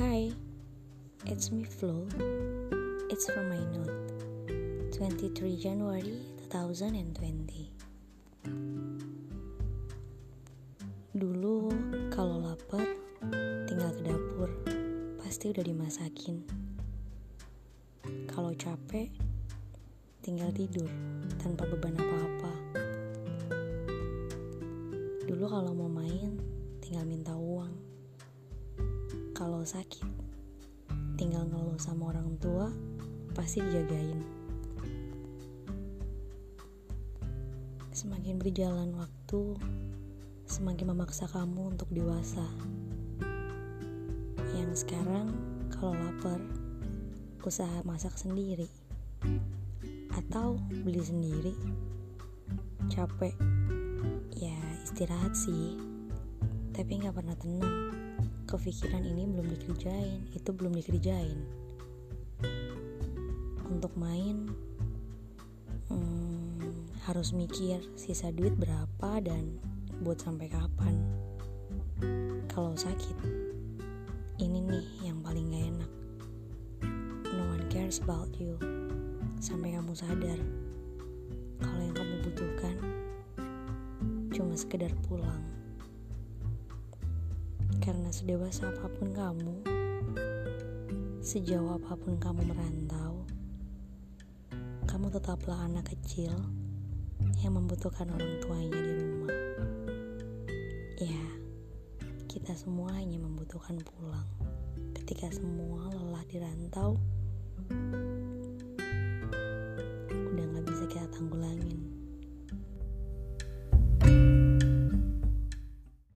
Hi, it's me Flo. It's from my note. 23 January 2020. Dulu kalau lapar tinggal ke dapur, pasti udah dimasakin. Kalau capek tinggal tidur tanpa beban apa-apa. Dulu kalau mau main tinggal minta uang kalau sakit tinggal ngeluh sama orang tua pasti dijagain. Semakin berjalan waktu, semakin memaksa kamu untuk dewasa. Yang sekarang, kalau lapar, usaha masak sendiri atau beli sendiri. Capek, ya istirahat sih, tapi nggak pernah tenang. Kepikiran ini belum dikerjain, itu belum dikerjain. Untuk main hmm, harus mikir sisa duit berapa dan buat sampai kapan. Kalau sakit ini nih yang paling gak enak. No one cares about you. Sampai kamu sadar kalau yang kamu butuhkan cuma sekedar pulang karena sedewasa apa pun kamu sejauh apa pun kamu merantau kamu tetaplah anak kecil yang membutuhkan orang tuanya di rumah. Ya, kita semua hanya membutuhkan pulang. Ketika semua lelah di rantau,